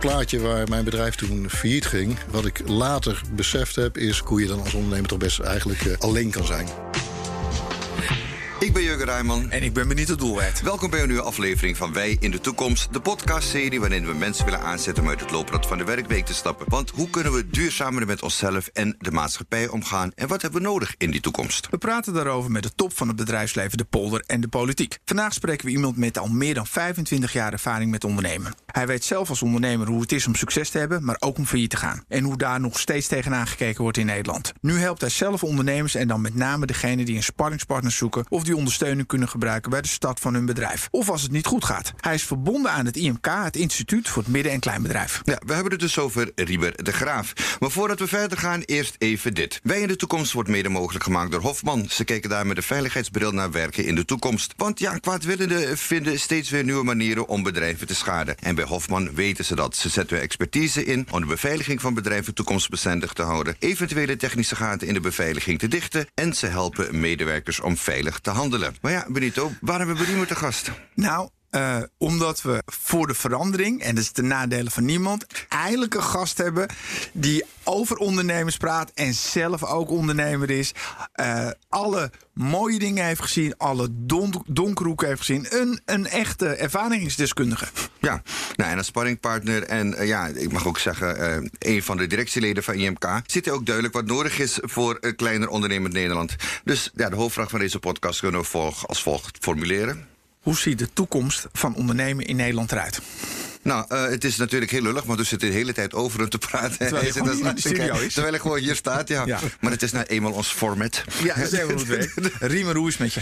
plaatje waar mijn bedrijf toen failliet ging. Wat ik later beseft heb, is hoe je dan als ondernemer toch best eigenlijk uh, alleen kan zijn. Ik ben Jurgen Rijman. En ik ben Benito Doelwijd. Welkom bij een nieuwe aflevering van Wij in de Toekomst. De podcastserie waarin we mensen willen aanzetten om uit het looprad van de werkweek te stappen. Want hoe kunnen we duurzamer met onszelf en de maatschappij omgaan? En wat hebben we nodig in die toekomst? We praten daarover met de top van het bedrijfsleven, de polder en de politiek. Vandaag spreken we iemand met al meer dan 25 jaar ervaring met ondernemen. Hij weet zelf als ondernemer hoe het is om succes te hebben, maar ook om failliet te gaan. En hoe daar nog steeds tegenaan gekeken wordt in Nederland. Nu helpt hij zelf ondernemers en dan met name degene die een sparringspartner zoeken of die ondersteuning kunnen gebruiken bij de start van hun bedrijf. Of als het niet goed gaat. Hij is verbonden aan het IMK, het Instituut voor het Midden- en Kleinbedrijf. Ja, we hebben het dus over Rieber de Graaf. Maar voordat we verder gaan, eerst even dit. Wij in de toekomst wordt mede mogelijk gemaakt door Hofman. Ze kijken daar met een veiligheidsbril naar werken in de toekomst. Want ja, kwaadwillenden vinden steeds weer nieuwe manieren om bedrijven te schaden. En bij Hofman weten ze dat. Ze zetten expertise in om de beveiliging van bedrijven toekomstbestendig te houden, eventuele technische gaten in de beveiliging te dichten en ze helpen medewerkers om veilig te handelen. Maar ja, Benito, waar hebben we Riemer te gast? Nou, uh, omdat we voor de verandering, en dat is de nadelen van niemand, eigenlijk een gast hebben die over ondernemers praat en zelf ook ondernemer is. Uh, alle mooie dingen heeft gezien, alle don donkerhoeken heeft gezien. Een, een echte ervaringsdeskundige. Ja, nou, en als sparringpartner en uh, ja, ik mag ook zeggen, een van de directieleden van IMK, zit er ook duidelijk wat nodig is voor een kleiner ondernemend Nederland. Dus ja, de hoofdvraag van deze podcast kunnen we volg, als volgt formuleren. Hoe ziet de toekomst van ondernemen in Nederland eruit? Nou, uh, het is natuurlijk heel lullig, want we zitten de hele tijd over hem te praten. Terwijl je gewoon in de studio is. Terwijl hij gewoon hier staat, ja. ja. Maar het is nou eenmaal ons format. Ja, dat is goed is het met je?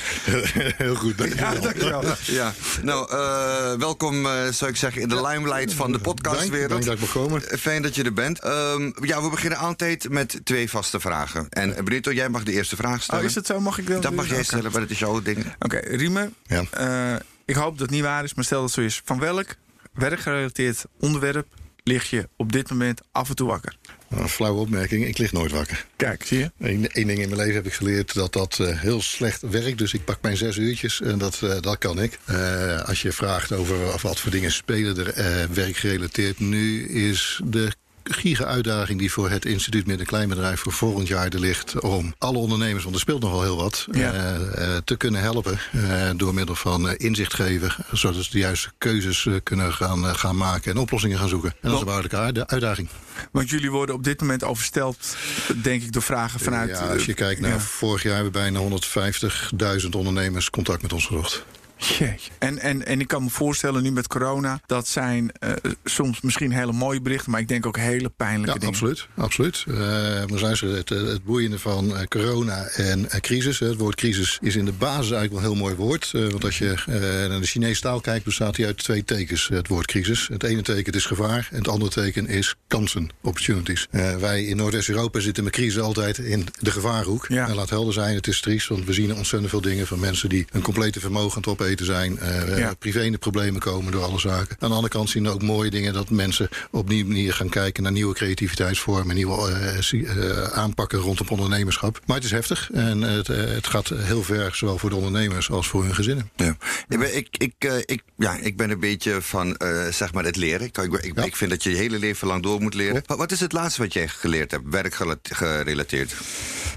heel goed, dankjewel. Ja, dankjewel. Ja, nou, uh, welkom, uh, zou ik zeggen, in de limelight van de podcastwereld. Dank, dank dat ik komen. Fijn dat je er bent. Um, ja, we beginnen altijd met twee vaste vragen. En Brito, jij mag de eerste vraag stellen. Oh, is het zo? Mag ik dan? Dat mag jij stellen, maar het is jouw ding. Oké, okay, Riemer. Ja. ik hoop dat het niet waar is, maar stel dat het zo is. Van welk werkgerelateerd onderwerp lig je op dit moment af en toe wakker? Een flauwe opmerking, ik lig nooit wakker. Kijk, zie je? Eén ding in mijn leven heb ik geleerd dat dat uh, heel slecht werkt. Dus ik pak mijn zes uurtjes en dat, uh, dat kan ik. Uh, als je vraagt over wat voor dingen spelen er werkgerelateerd nu, is de giga-uitdaging die voor het instituut Midden- en Kleinbedrijf voor volgend jaar er ligt om alle ondernemers, want er speelt nogal heel wat, ja. uh, te kunnen helpen uh, door middel van inzicht geven, zodat ze de juiste keuzes kunnen gaan, gaan maken en oplossingen gaan zoeken. En dat is een behoorlijke uitdaging. Want jullie worden op dit moment oversteld, denk ik, door vragen vanuit. Ja, als je kijkt naar ja. vorig jaar hebben bijna 150.000 ondernemers contact met ons gezocht. Jeetje. En, en, en ik kan me voorstellen nu met corona, dat zijn uh, soms misschien hele mooie berichten, maar ik denk ook hele pijnlijke ja, dingen. Absoluut, absoluut. Uh, maar zijn ze het, het boeiende van corona en crisis. Het woord crisis is in de basis eigenlijk wel een heel mooi woord. want als je naar de Chinese taal kijkt, bestaat hij uit twee tekens, het woord crisis. Het ene teken is gevaar en het andere teken is kansen, opportunities. wij in Noordwest-Europa zitten met crisis altijd in de gevaarhoek. Ja. En laat helder zijn, het is triest, want we zien ontzettend veel dingen van mensen die een complete vermogen aan het opeten te zijn. Uh, Ja. Privé in de problemen komen door alle zaken. Aan de andere kant zien we ook mooie dingen dat mensen op die manier gaan kijken naar nieuwe creativiteitsvormen, nieuwe uh, uh, aanpakken rondom ondernemerschap. Maar het is heftig en het, het gaat heel ver, zowel voor de ondernemers als voor hun gezinnen. Ja. Ik, ben, ik, ik, uh, ik, ja, ik ben een beetje van uh, zeg maar het leren. Ik, ik, ik, Ja. ik vind dat je je hele leven lang door moet leren. Wat, wat is het laatste wat jij geleerd hebt, werkgerelateerd?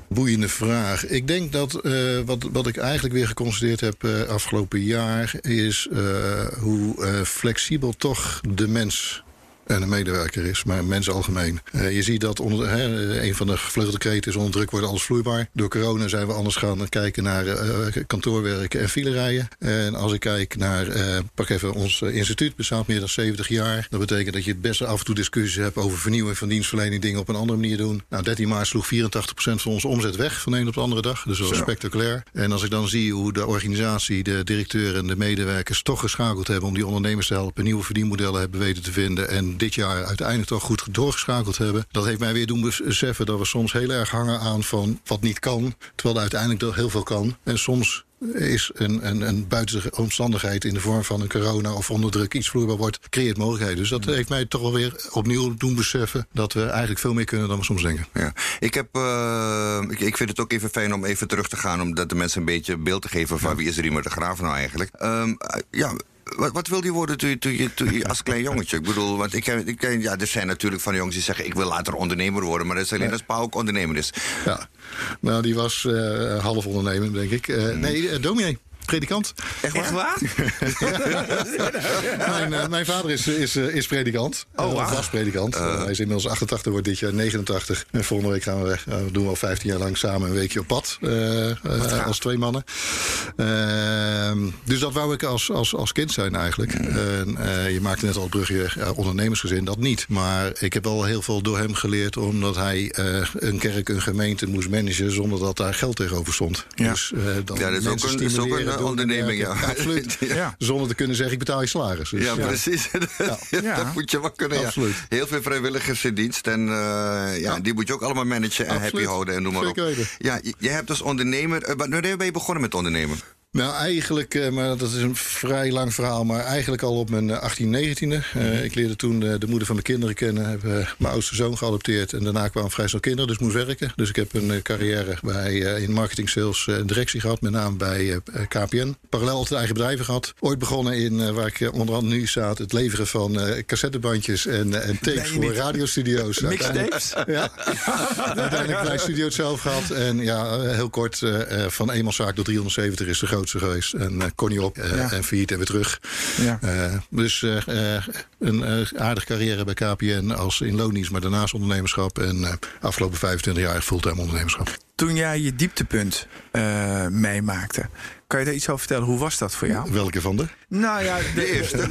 Boeiende vraag. Ik denk dat eh, wat, wat ik eigenlijk weer geconstateerd heb eh, afgelopen jaar is eh, hoe eh, flexibel toch de mens en een medewerker is, maar mensen algemeen. Eh, je ziet dat onder, hè, een van de gevleugelde kreten is onder druk wordt alles vloeibaar. Door corona zijn we anders gaan kijken naar eh, kantoorwerken en filerijen. En als ik kijk naar, eh, pak even ons instituut, bestaat meer dan 70 jaar. Dat betekent dat je het best af en toe discussies hebt over vernieuwing van dienstverlening, dingen op een andere manier doen. Nou, 13 maart sloeg 84% van onze omzet weg van de een op de andere dag. Dus dat was spectaculair. En als ik dan zie hoe de organisatie, de directeur en de medewerkers toch geschakeld hebben om die ondernemers te helpen, nieuwe verdienmodellen hebben weten te vinden en dit jaar uiteindelijk toch goed doorgeschakeld hebben. Dat heeft mij weer doen beseffen dat we soms heel erg hangen aan van wat niet kan, terwijl er uiteindelijk toch heel veel kan. En soms is een, een, een buitenste omstandigheid in de vorm van een corona of onder druk iets vloeibaar wordt, creëert mogelijkheden. Dus dat heeft mij toch wel weer opnieuw doen beseffen dat we eigenlijk veel meer kunnen dan we soms denken. Ja. Ik, heb, uh, ik, ik vind het ook even fijn om even terug te gaan, om dat de mensen een beetje beeld te geven van wie is Riemer de Graaf nou eigenlijk. Um, ja, wat, wat wilde je worden toen toen, je, toen je als klein jongetje? Ik bedoel, want ik, ken- ik, ken- ja, er zijn natuurlijk van jongens die zeggen... ik wil later ondernemer worden, maar dat is alleen als pa ook ondernemer is. Ja, nou die was eh, half ondernemer, denk ik. Eh, Nee, eh, dominee. Predikant. Echt waar? Echt waar? mijn, eh, mijn vader is, is, eh, is predikant. Oh, Eh, wauw. was predikant. Eh, hij is inmiddels 88, wordt dit jaar 89. En volgende week gaan we weg. Nou, we doen al 15 jaar lang samen een weekje op pad. eh, eh, als twee mannen. Ehm, dus dat wou ik als, als, als kind zijn eigenlijk. En, eh, je maakte net al het brugje ondernemersgezin, dat niet. Maar ik heb wel heel veel door hem geleerd... omdat hij eh, een kerk, een gemeente moest managen... zonder dat daar geld tegenover stond. Ja. Dus, eh, dan Ja, dat is ook mensen een- dat is ook een, doen onderneming, ja. Absoluut. Ja. Zonder te kunnen zeggen, ik betaal je salaris. Dus, Ja, ja. precies. Ja. dat moet je wel kunnen. Ja. Absoluut. Heel veel vrijwilligers in dienst. En eh, ja, die moet je ook allemaal managen en Absoluut. happy houden en noem maar op. Zeker weten. Ja, je, je hebt als ondernemer. eh, Wanneer ben je begonnen met ondernemen? Nou, eigenlijk, eh, maar dat is een vrij lang verhaal, maar eigenlijk al op mijn eh, 18, 19e. Eh, ik leerde toen eh, de moeder van mijn kinderen kennen, heb eh, mijn oudste zoon geadopteerd en daarna kwamen vrij snel kinderen, dus moest werken. Dus ik heb een eh, carrière bij, eh, in marketing, sales en directie gehad, met name bij eh, KPN. Parallel altijd eigen bedrijven gehad. Ooit begonnen in, eh, waar ik eh, onder andere nu staat, het leveren van eh, cassettebandjes en, eh, en tapes Nee, voor radiostudio's. Mixtapes? Ja, uiteindelijk bij Studio het zelf gehad. En ja, eh, heel kort, eh, eh, van eenmanszaak tot 370 is de grootste geweest. En eh, kon niet op eh, Ja. en failliet en weer terug. Ja. Eh, dus eh, eh, een eh, aardige carrière bij KPN als in loondienst, maar daarnaast ondernemerschap. En eh, afgelopen 25 jaar fulltime ondernemerschap. Toen jij je dieptepunt eh, meemaakte, kan je daar iets over vertellen? Hoe was dat voor jou? Welke van de? Nou ja, de, eerste.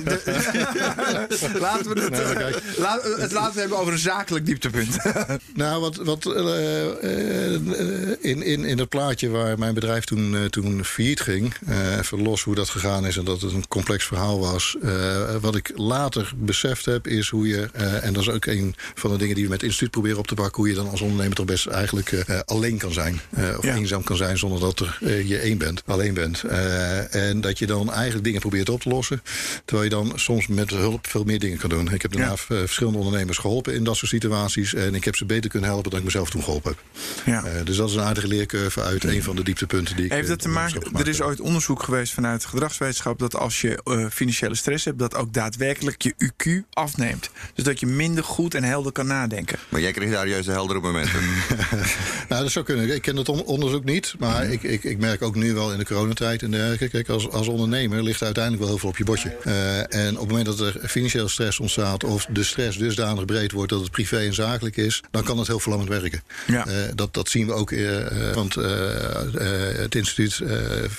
laten we het, Nou, kijk. laat- het laten we hebben over een zakelijk dieptepunt. Nou, wat, wat eh, eh, eh, in, in, in het plaatje waar mijn bedrijf toen, eh, toen failliet ging, eh, even los hoe dat gegaan is en dat het een complex verhaal was. eh, wat ik later beseft heb, is hoe je, eh, en dat is ook een van de dingen die we met het instituut proberen op te pakken, hoe je dan als ondernemer toch best eigenlijk eh, alleen kan zijn. eh, of Ja. eenzaam kan zijn zonder dat er, eh, je één bent, alleen bent. Eh, en dat je dan eigenlijk dingen probeert op te lossen, terwijl je dan soms met hulp veel meer dingen kan doen. Ik heb daarna Ja. eh, verschillende ondernemers geholpen in dat soort situaties. En ik heb ze beter kunnen helpen dan ik mezelf toen geholpen heb. Ja. Eh, dus dat is een aardige leercurve uit een van de dieptepunten die ik. Heeft eh, dat te in maken? Er is ooit onderzoek geweest vanuit gedragswetenschap dat als je eh, financiële stress hebt, dat ook daadwerkelijk je UQ afneemt. Dus dat je minder goed en helder kan nadenken. Maar jij kreeg daar juist de heldere momenten. nou, dat zou kunnen. Ik ken dat on- onderzoek niet. Maar Mhm. ik, ik, ik merk ook nu wel in de coronatijd en dergelijke. Kijk, als, als ondernemer ligt er uiteindelijk wel heel veel op je bordje. Eh, en op het moment dat er financiële stress ontstaat. of de stress dusdanig breed wordt dat het privé en zakelijk is. dan kan het heel verlammend werken. Ja. Eh, dat, dat zien we ook. eh, want het instituut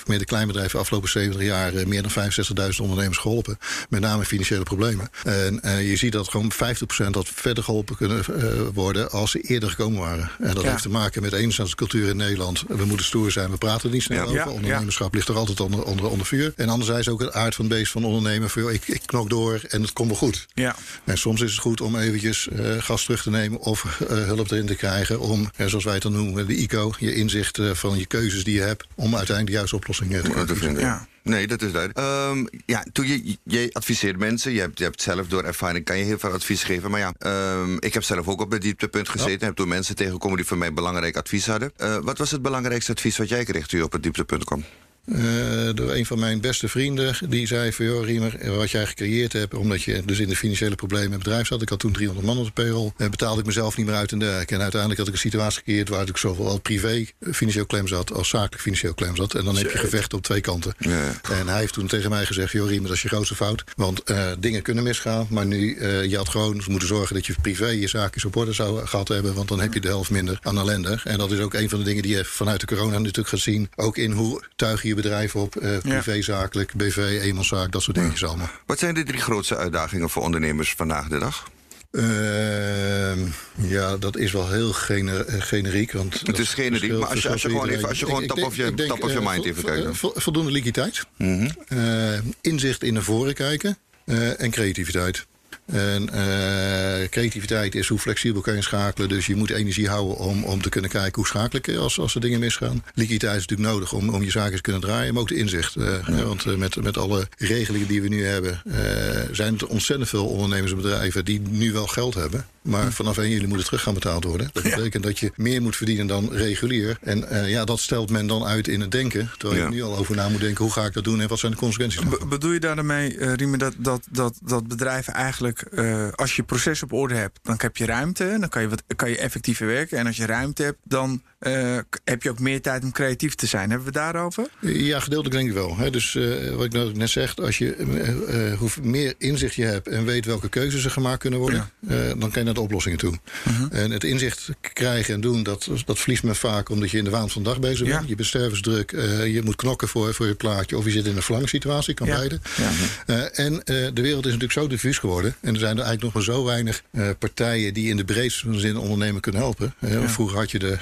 met de kleinbedrijven afgelopen 70 jaar meer dan 65.000 ondernemers geholpen. Met name financiële problemen. En je ziet dat gewoon 50% dat verder geholpen kunnen worden als ze eerder gekomen waren. En dat Ja. heeft te maken met enerzijds de cultuur in Nederland. We moeten stoer zijn, we praten niet snel Ja. over. Ondernemerschap ligt er altijd onder, onder, onder vuur. En anderzijds ook het aard van het beest van ondernemer. Van, joh, ik, ik knok door en het komt wel goed. Ja. En soms is het goed om eventjes eh, gas terug te nemen of eh, hulp erin te krijgen. Om, eh, zoals wij het dan noemen, de ICO, je inzicht eh, van je keuzes die je hebt. Om uiteindelijk de juiste oplossing te vinden. Ja. Nee, dat is duidelijk. Ehm, ja, toen je, je adviseert mensen, je hebt, je hebt zelf door ervaring, kan je heel veel advies geven. Maar ja, ehm, ik heb zelf ook op het dieptepunt gezeten. en Heb toen mensen tegengekomen die voor mij belangrijk advies hadden. Eh, wat was het belangrijkste advies wat jij kreeg toen je op het dieptepunt kwam? Eh, door een van mijn beste vrienden. Die zei van, joh Riemer, wat jij gecreëerd hebt... omdat je dus in de financiële problemen in het bedrijf zat. Ik had toen 300 man op de payroll. eh, betaalde ik mezelf niet meer uit en dergelijke. En uiteindelijk had ik een situatie gecreëerd... waar ik zowel privé financieel klem zat... als zakelijk financieel klem zat. En dan heb je gevecht op twee kanten. Ja. En hij heeft toen tegen mij gezegd... joh Riemer, dat is je grootste fout. Want eh, dingen kunnen misgaan. Maar nu, je had gewoon moeten zorgen dat je privé... je zaakjes op orde zou gehad hebben. Want dan heb je de helft minder aan ellende. En dat is ook een van de dingen die je vanuit de corona natuurlijk gaat zien. Ook in hoe tuig je bedrijf op... eh, privé, zakelijk, BV, eenmanszaak, dat soort dingetjes allemaal. Wat zijn de drie grootste uitdagingen voor ondernemers vandaag de dag? Ehm, ja, dat is wel heel gener- eh, generiek. Want Het is generiek, maar als je- als je gewoon even- als je gewoon top of je- ik denk, top of je eh, mind even kijkt. vo- Voldoende liquiditeit. Mhm. Eh, inzicht in naar voren kijken. eh, en creativiteit. En eh, creativiteit is hoe flexibel kan je schakelen. Dus je moet energie houden om, om te kunnen kijken hoe schakel ik als, als er dingen misgaan. Liquiditeit is natuurlijk nodig om, om je zaken te kunnen draaien. Maar ook de inzicht. eh, want eh, met, met alle regelingen die we nu hebben... zijn er ontzettend veel ondernemers en bedrijven die nu wel geld hebben... Maar vanaf 1 juli moet het terug gaan betaald worden. Dat betekent dat je meer moet verdienen dan regulier. En ja, dat stelt men dan uit in het denken. Terwijl je nu al over na moet denken, hoe ga ik dat doen en wat zijn de consequenties? Be- bedoel je daarmee, Riemen, dat, dat, dat, dat bedrijven eigenlijk, eh, als je proces op orde hebt, dan heb je ruimte, dan kan je, wat, kan je effectiever werken. En als je ruimte hebt, dan eh, heb je ook meer tijd om creatief te zijn. Hebben we daarover? Ja, gedeeltelijk denk ik wel. Hè. Dus eh, wat ik nou net zeg, als je eh, hoe meer inzicht je hebt en weet welke keuzes er gemaakt kunnen worden, dan kan je naar de oplossingen toe. Mhm. En het inzicht krijgen en doen, dat, dat verliest men vaak omdat je in de waan van de dag bezig Ja. bent. Je bent stervensdruk, je moet knokken voor, voor je plaatje, of je zit in een verlangsituatie, kan Ja. beide. Ja. En de wereld is natuurlijk zo diffuus geworden. En er zijn er eigenlijk nog maar zo weinig partijen die in de breedste zin ondernemen kunnen helpen. Vroeger had je de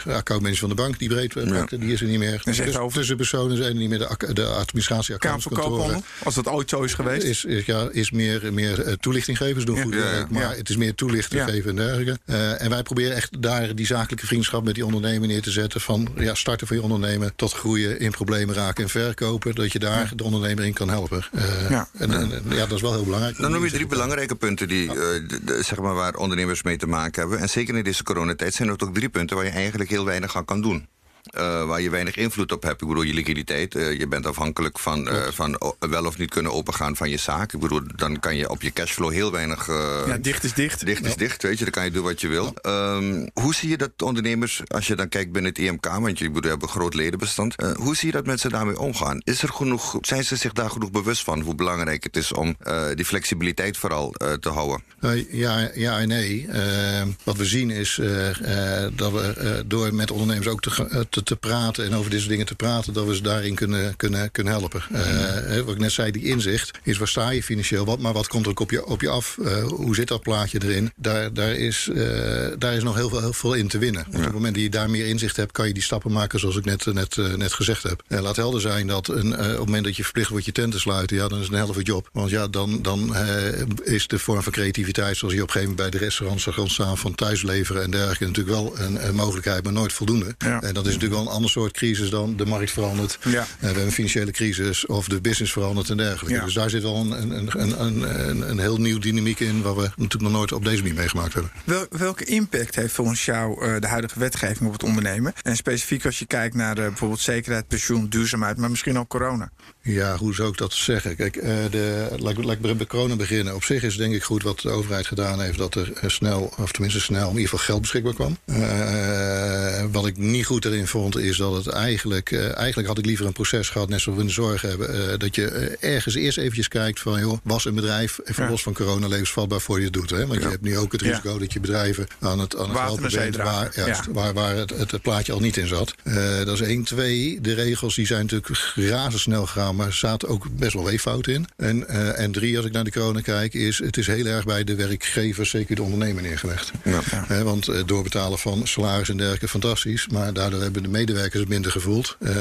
van de bank die breed pakte, die is er niet meer. is Dus over. Tussenpersonen zijn er niet meer de, de administratie accountskantoren. Als dat ooit zo is geweest. Is, is, ja, is meer, meer toelichting geven. Ze doen Ja. goed Ja, werk, ja. maar Ja. het is meer toelichting Ja. geven en dergelijke. Eh, en wij proberen echt daar die zakelijke vriendschap met die ondernemer neer te zetten. Van ja, starten van je ondernemer tot groeien, in problemen raken en verkopen. Dat je daar de ondernemer in kan helpen. Eh, Ja. En, en- en ja, dat is wel heel belangrijk. Dan noem je drie belangrijke punten die, eh, de- de- zeg maar waar ondernemers mee te maken hebben. En zeker in deze coronatijd zijn er ook drie punten waar je eigenlijk heel weinig kan doen. Eh, waar je weinig invloed op hebt. Ik bedoel, je liquiditeit. eh, je bent afhankelijk van, eh, van wel of niet kunnen opengaan van je zaak. Ik bedoel, dan kan je op je cashflow heel weinig. ja, dicht is dicht. Dicht is dicht, weet je, dan kan je doen wat je wil. Ehm, hoe zie je dat ondernemers, als je dan kijkt binnen het IMK, want je bedoel, hebben een groot ledenbestand, hoe zie je dat mensen daarmee omgaan? Is er genoeg, zijn ze zich daar genoeg bewust van hoe belangrijk het is om die flexibiliteit vooral te houden? Ja, ja en nee. Eh, wat we zien is dat we door met ondernemers ook te, te, te praten en over deze dingen te praten, dat we ze daarin kunnen, kunnen, kunnen helpen. Eh, wat ik net zei, die inzicht is waar sta je financieel, wat, maar wat komt er ook op je, op je af? Eh, hoe zit dat plaatje erin? Daar, daar, is, eh, daar is nog heel veel, heel veel in te winnen. Want Op het moment dat je daar meer inzicht hebt, kan je die stappen maken zoals ik net, net, net gezegd heb. Laat helder zijn dat een, op het moment dat je verplicht wordt je tent te sluiten, ja, dan is het een helft job. Want ja, dan, dan is de vorm van creativiteit, zoals je op een gegeven moment bij de restaurants zag ontstaan van thuisleveren en dergelijke, natuurlijk wel een, een mogelijkheid, maar nooit voldoende. Ja. En dat is natuurlijk wel een ander soort crisis dan de markt verandert. Ja. Eh, we hebben een financiële crisis of de business verandert en dergelijke. Ja. Dus daar zit wel een, een, een, een, een, een heel nieuw dynamiek in, waar we natuurlijk nog nooit op deze manier meegemaakt hebben. Wel, welke impact heeft volgens jou eh, de huidige wetgeving op het ondernemen? En specifiek als je kijkt naar eh, bijvoorbeeld zekerheid, pensioen, duurzaamheid, maar misschien ook corona. Ja, hoe zou ik dat zeggen? Kijk, eh, de, laat, ik- laat ik bij corona beginnen. Op zich is denk ik goed wat de overheid gedaan heeft... dat er eh, snel, of tenminste snel, in ieder geval geld beschikbaar kwam. Eh, wat ik niet goed erin vond, is dat het eigenlijk... eh, eigenlijk had ik liever een proces gehad, net zoals we in de zorg hebben... eh, dat je ergens eerst eventjes kijkt van... joh, was een bedrijf, even Ja. los van corona, levensvatbaar voor je het doet. Hè? Want je hebt nu ook het Ja. risico dat je bedrijven aan het, aan het helpen bent... waar, juist, waar, waar het, het, het plaatje al niet in zat. Eh, dat is één. Twee, de regels die zijn natuurlijk razendsnel gegaan... maar er zaten ook best wel weeffouten in. En, eh, en drie, als ik naar de corona kijk... is het is heel erg bij de werkgever, zeker de ondernemer neergelegd. Ja. Hè, want eh, doorbetalen van salaris en dergelijke, fantastisch. Maar daardoor hebben de medewerkers het minder gevoeld. Eh,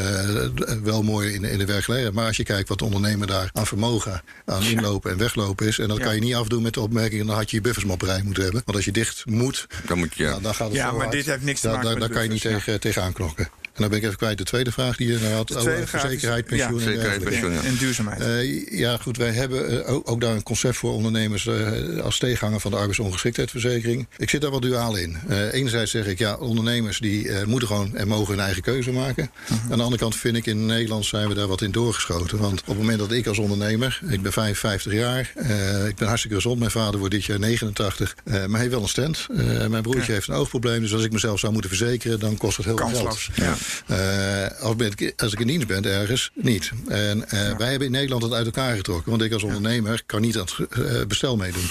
wel mooi in, in de werkgelegenheid. Maar als je kijkt wat de ondernemer daar aan vermogen... aan inlopen en weglopen is... en dat Ja. kan je niet afdoen met de opmerking... dan had je je buffersmapperij moeten hebben. Want als je dicht moet, Dan moet je, ja, dan gaat het Ja, maar hard. dit heeft niks te Daar- maken daar, met daar kan je niet buffers, tegen, tegen aanknokken. En dan ben ik even kwijt de tweede vraag die je nou had. over zekerheid, ja, pensioen en zekerheid, dergelijke. pensioen. ja. En duurzaamheid. Eh, ja, goed, wij hebben eh, ook, ook daar een concept voor ondernemers eh, als tegenhanger van de arbeidsongeschiktheidsverzekering. Ik zit daar wel duaal in. Eh, enerzijds zeg ik, ja, ondernemers die eh, moeten gewoon en mogen hun eigen keuze maken. Aan de andere kant vind ik, in Nederland zijn we daar wat in doorgeschoten. Want op het moment dat ik als ondernemer, ik ben 55 jaar, eh, ik ben hartstikke gezond, mijn vader wordt dit jaar 89, eh, maar hij heeft wel een stand. Eh, mijn broertje heeft een oogprobleem, dus als ik mezelf zou moeten verzekeren, dan kost het heel veel geld. Ja. Eh, als, ben ik, als ik in dienst ben ergens, niet. En eh, wij hebben in Nederland het uit elkaar getrokken. Want ik als ondernemer kan niet aan het eh, bestel meedoen.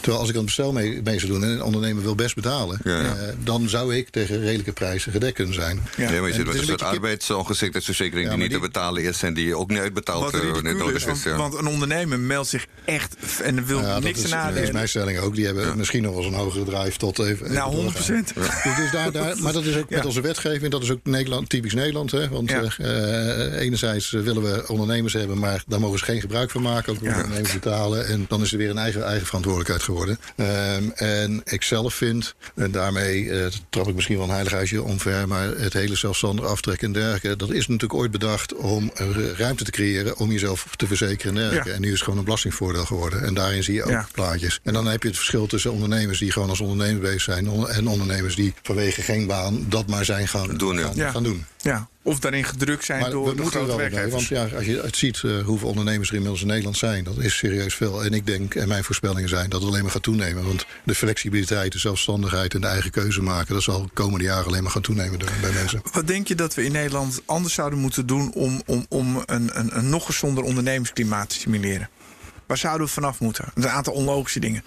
Terwijl als ik aan het bestel mee, mee zou doen en een ondernemer wil best betalen... Ja, ja. eh, dan zou ik tegen redelijke prijzen gedekt kunnen zijn. Ja. Ja, maar je zit het met een soort arbeidsongeschiktheidsverzekering Ja, die niet te betalen is en die ook niet uitbetaald nodig is, want, is. ja. want een ondernemer meldt zich echt en wil Ja, niks is, dat is mijn stelling ook. Die hebben misschien nog wel eens een hogere drive tot even. Nou, 100 doorgaan. Dus, dus daar, daar, maar dat is ook met Ja. onze wetgeving. Dat is ook Nederland. Typisch Nederland. Hè? Want enerzijds willen we ondernemers hebben, maar daar mogen ze geen gebruik van maken. Ook ondernemers betalen. En dan is er weer een eigen, eigen verantwoordelijkheid geworden. Ehm, en ik zelf vind, en daarmee trap ik misschien wel een heilig huisje omver, maar het hele zelfstandig aftrekken en dergelijke, dat is natuurlijk ooit bedacht om ruimte te creëren om jezelf te verzekeren en dergelijke. En nu is het gewoon een belastingvoordeel geworden. En daarin zie je ook plaatjes. En dan heb je het verschil tussen ondernemers die gewoon als ondernemer bezig zijn en ondernemers die vanwege geen baan dat maar zijn gaan doen. Gaan, gaan doen. Ja, of daarin gedrukt zijn maar door we de grote werkgevers. want ja, als je het ziet uh, hoeveel ondernemers er inmiddels in Nederland zijn, dat is serieus veel. En ik denk, en mijn voorspellingen zijn, dat het alleen maar gaat toenemen. Want de flexibiliteit, de zelfstandigheid en de eigen keuze maken, dat zal de komende jaren alleen maar gaan toenemen bij mensen. Wat denk je dat we in Nederland anders zouden moeten doen om, om, om een, een, een nog gezonder ondernemersklimaat te stimuleren? Waar zouden we vanaf moeten? Een aantal onlogische dingen.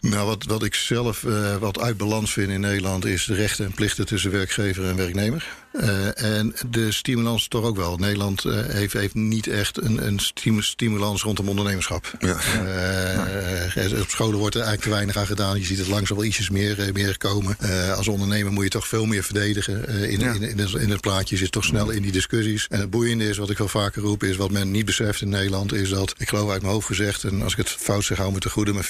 Nou, wat, wat ik zelf uh, wat uit balans vind in Nederland is de rechten en plichten tussen werkgever en werknemer. Uh, en de stimulans toch ook wel. Nederland uh, heeft, heeft niet echt een, een stimulans rondom ondernemerschap. Ja. Uh, op scholen wordt er eigenlijk te weinig aan gedaan. Je ziet het langzaam wel ietsjes meer, meer komen. als ondernemer moet je toch veel meer verdedigen. in, ja. in, in, het, in, het plaatje zit toch snel in die discussies. En het boeiende is, wat ik wel vaker roep, is wat men niet beseft in Nederland, is dat, ik geloof uit mijn hoofd gezegd, en als ik het fout zeg, hou me te goede, maar 84%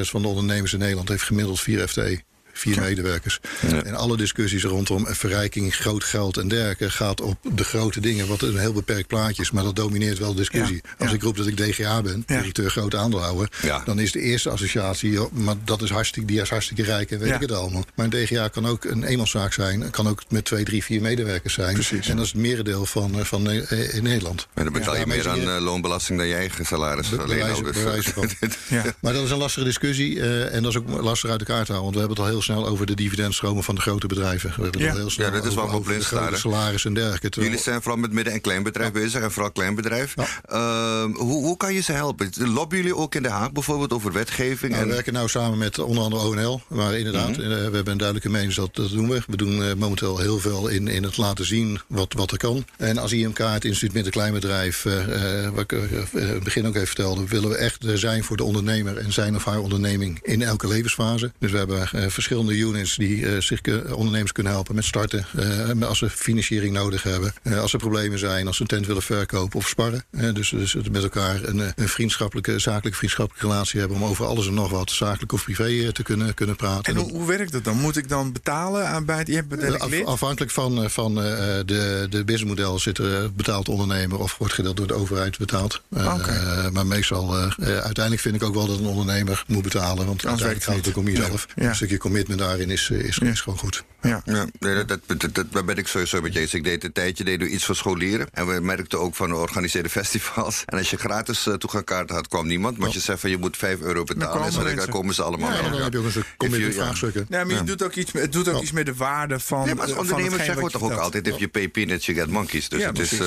van de ondernemers in Nederland heeft gemiddeld 4 FTE vier medewerkers. En alle discussies rondom verrijking, groot geld en dergelijke gaat op de grote dingen, wat een heel beperkt plaatje is, maar dat domineert wel de discussie. Als ik roep dat ik DGA ben, directeur grote aandeelhouder, dan is de eerste associatie, maar dat is hartstikke, die is hartstikke rijk en weet ik het allemaal. Maar een DGA kan ook een eenmanszaak zijn, kan ook met twee, drie, vier medewerkers zijn. Precies. En dat is het merendeel van, eh, van eh, in Nederland. En dan betaal je meer aan uh, loonbelasting dan je eigen salaris. Be alleen al, dus. van. Maar dat is een lastige discussie uh, en dat is ook lastig uit elkaar te houden, want we hebben het al heel snel over de dividendstromen van de grote bedrijven. We hebben ja. heel snel ja, dat is wel over, over de salaris en dergelijke. Terwijl... Jullie zijn vooral met midden- en kleinbedrijf ja. bezig en vooral kleinbedrijf. Ja. Uh, hoe, hoe kan je ze helpen? Lobbyen jullie ook in Den Haag bijvoorbeeld over wetgeving? Nou, en... We werken nou samen met onder andere ONL. Maar inderdaad, mm -hmm. we hebben een duidelijke mening dat dat doen we. We doen uh, momenteel heel veel in, in het laten zien wat, wat er kan. En als IMK, het Instituut Midden- Kleinbedrijf, uh, wat ik in het begin ook even vertelde, willen we echt zijn voor de ondernemer en zijn of haar onderneming in elke levensfase. Dus we hebben verschillende units die zich ondernemers kunnen helpen met starten. als ze financiering nodig hebben. als er problemen zijn, als ze een tent willen verkopen of sparren. dus, dus met elkaar een, een vriendschappelijke, zakelijke vriendschappelijke relatie hebben om over alles en nog wat, zakelijk of privé, te kunnen, kunnen praten. En hoe, hoe werkt dat dan? Moet ik dan betalen aan bij het, je Af, Afhankelijk van, van de, de businessmodel zit er betaald ondernemer of wordt gedeeld door de overheid betaald. Okay. maar meestal, uiteindelijk vind ik ook wel dat een ondernemer moet betalen. Want uiteindelijk gaat het ook om jezelf. Ja. Een stukje commitment daarin is, is, is gewoon goed. Ja, ja nee, dat, dat, dat, daar ben ik sowieso met je eens. Ik deed een tijdje deden we iets voor scholieren. En we merkten ook van de organiseerde festivals. En als je gratis uh, had, kwam niemand. Maar als je zegt van je moet 5 euro betalen, dan, dan, dan komen ze allemaal. Ja, dan heb je ook een commitment vraagstukken. Ja, maar je doet ook iets, het doet ook iets met de waarde van. Ja, maar als ondernemer zeggen we toch ook altijd: if you pay peanuts, you get monkeys. Dus, het, is, uh,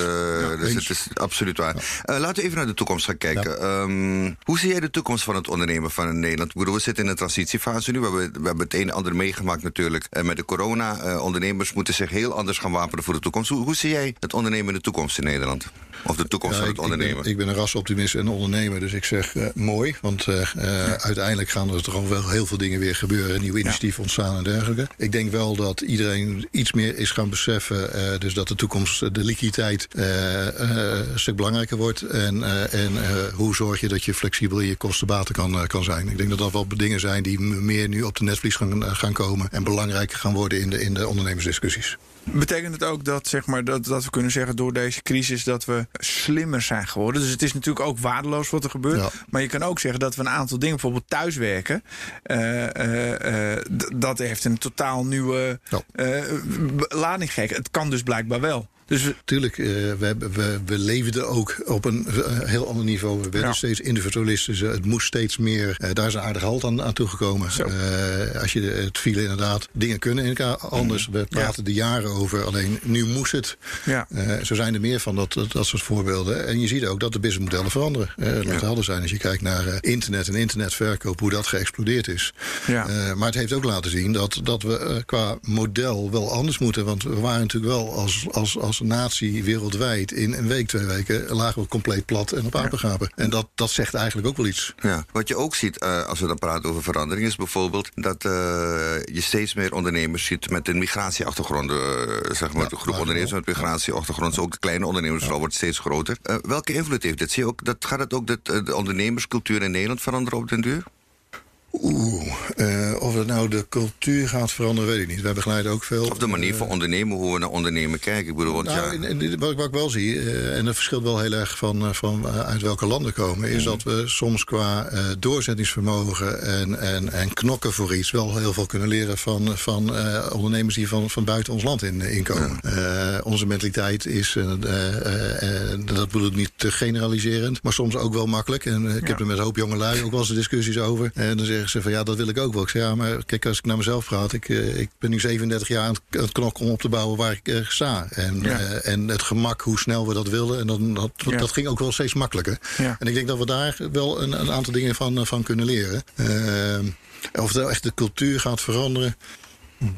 dus het is absoluut waar. Uh, laten we even naar de toekomst gaan kijken. Um, hoe zie jij de toekomst van het ondernemen van Nederland? Ik bedoel, we zitten in een transitiefase nu. We hebben, we hebben het een en ander meegemaakt natuurlijk met de corona. Uh, ondernemers moeten zich heel anders gaan wapenen voor de toekomst. Hoe, hoe zie jij het ondernemen in de toekomst in Nederland? Of de toekomst ja, van het ondernemen? Ik ben, ik ben, een rasoptimist en ondernemer, dus ik zeg uh, mooi. Want uh, ja. uiteindelijk gaan er toch wel heel veel dingen weer gebeuren. Nieuwe initiatieven ontstaan en dergelijke. Ik denk wel dat iedereen iets meer is gaan beseffen. dus dat de toekomst, de liquiditeit een stuk belangrijker wordt. En, en hoe zorg je dat je flexibel in je kostenbaten kan, kan zijn. Ik denk dat dat wel dingen zijn die meer nu op de netvlies gaan, gaan komen. En belangrijker gaan worden in de, in de ondernemersdiscussies. Betekent het ook dat, zeg maar, dat, dat we kunnen zeggen door deze crisis dat we slimmer zijn geworden? Dus het is natuurlijk ook waardeloos wat er gebeurt. Ja. Maar je kan ook zeggen dat we een aantal dingen, bijvoorbeeld thuiswerken, uh, uh, uh, dat heeft een totaal nieuwe ja. lading gekregen. Het kan dus blijkbaar wel. Dus we, Tuurlijk, uh, we, we, we leefden ook op een uh, heel ander niveau. We werden ja. steeds individualistischer. Het moest steeds meer. Uh, daar is een aardig halt aan, aan toegekomen. als je het vielen inderdaad. Dingen kunnen in elkaar anders. We praten ja. er jaren over. Alleen nu moest het. Ja. zo zijn er meer van dat, dat, soort voorbeelden. En je ziet ook dat de businessmodellen veranderen. laat ja. helder zijn als je kijkt naar internet en internetverkoop. Hoe dat geëxplodeerd is. Ja. maar het heeft ook laten zien dat, dat we qua model wel anders moeten. Want we waren natuurlijk wel als, als, als natie wereldwijd in een week, twee weken lagen we compleet plat en op apengapen. En dat, dat zegt eigenlijk ook wel iets. Ja. Wat je ook ziet uh, als we dan praten over verandering is bijvoorbeeld dat uh, je steeds meer ondernemers ziet met een migratieachtergrond. Uh, zeg maar, ja, de groep ondernemers met migratieachtergrond. Ook de kleine ondernemers wordt steeds groter. welke invloed heeft dit? Zie je ook, dat, gaat het ook dat, de ondernemerscultuur in Nederland veranderen op den duur? Oeh, uh, of het nou de cultuur gaat veranderen, weet ik niet. Wij begeleiden ook veel. Of de manier uh, van ondernemen, hoe we naar ondernemen kijken. Ik bedoel, want nou, ja. in, in, wat, wat, ik wel zie, uh, en dat verschilt wel heel erg van, van uit welke landen komen, is mm. dat we soms qua doorzettingsvermogen en, en, en knokken voor iets wel heel veel kunnen leren van, van ondernemers die van, van buiten ons land in, inkomen. Ja. onze mentaliteit is, dat bedoel ik niet te generaliserend, maar soms ook wel makkelijk. En ik ja. heb er met een hoop jonge lui ook wel eens discussies over. En dan zeggen ze van ja, dat wil ik ook wel. Ik zeg ja, maar kijk, als ik naar mezelf praat, ik, uh, ik ben nu 37 jaar aan het, het knokken om op te bouwen waar ik uh, sta. En, ja. uh, en het gemak, hoe snel we dat wilden, en dan, dat, ja. dat ging ook wel steeds makkelijker. Ja. En ik denk dat we daar wel een, een aantal dingen van, van kunnen leren. of het echt de cultuur gaat veranderen.